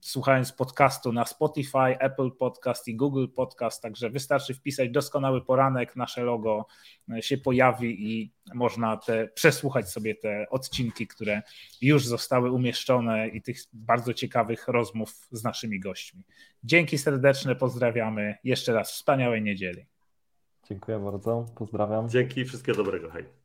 słuchając podcastu na Spotify, Apple Podcast i Google Podcast, także wystarczy wpisać doskonały poranek, nasze logo e, się pojawi i można te, przesłuchać sobie te odcinki, które już zostały umieszczone i tych bardzo ciekawych rozmów z naszymi gośćmi. Dzięki serdeczne, pozdrawiamy. Jeszcze raz wspaniałej niedzieli. Dziękuję bardzo, pozdrawiam. Dzięki, wszystkiego dobrego, hej.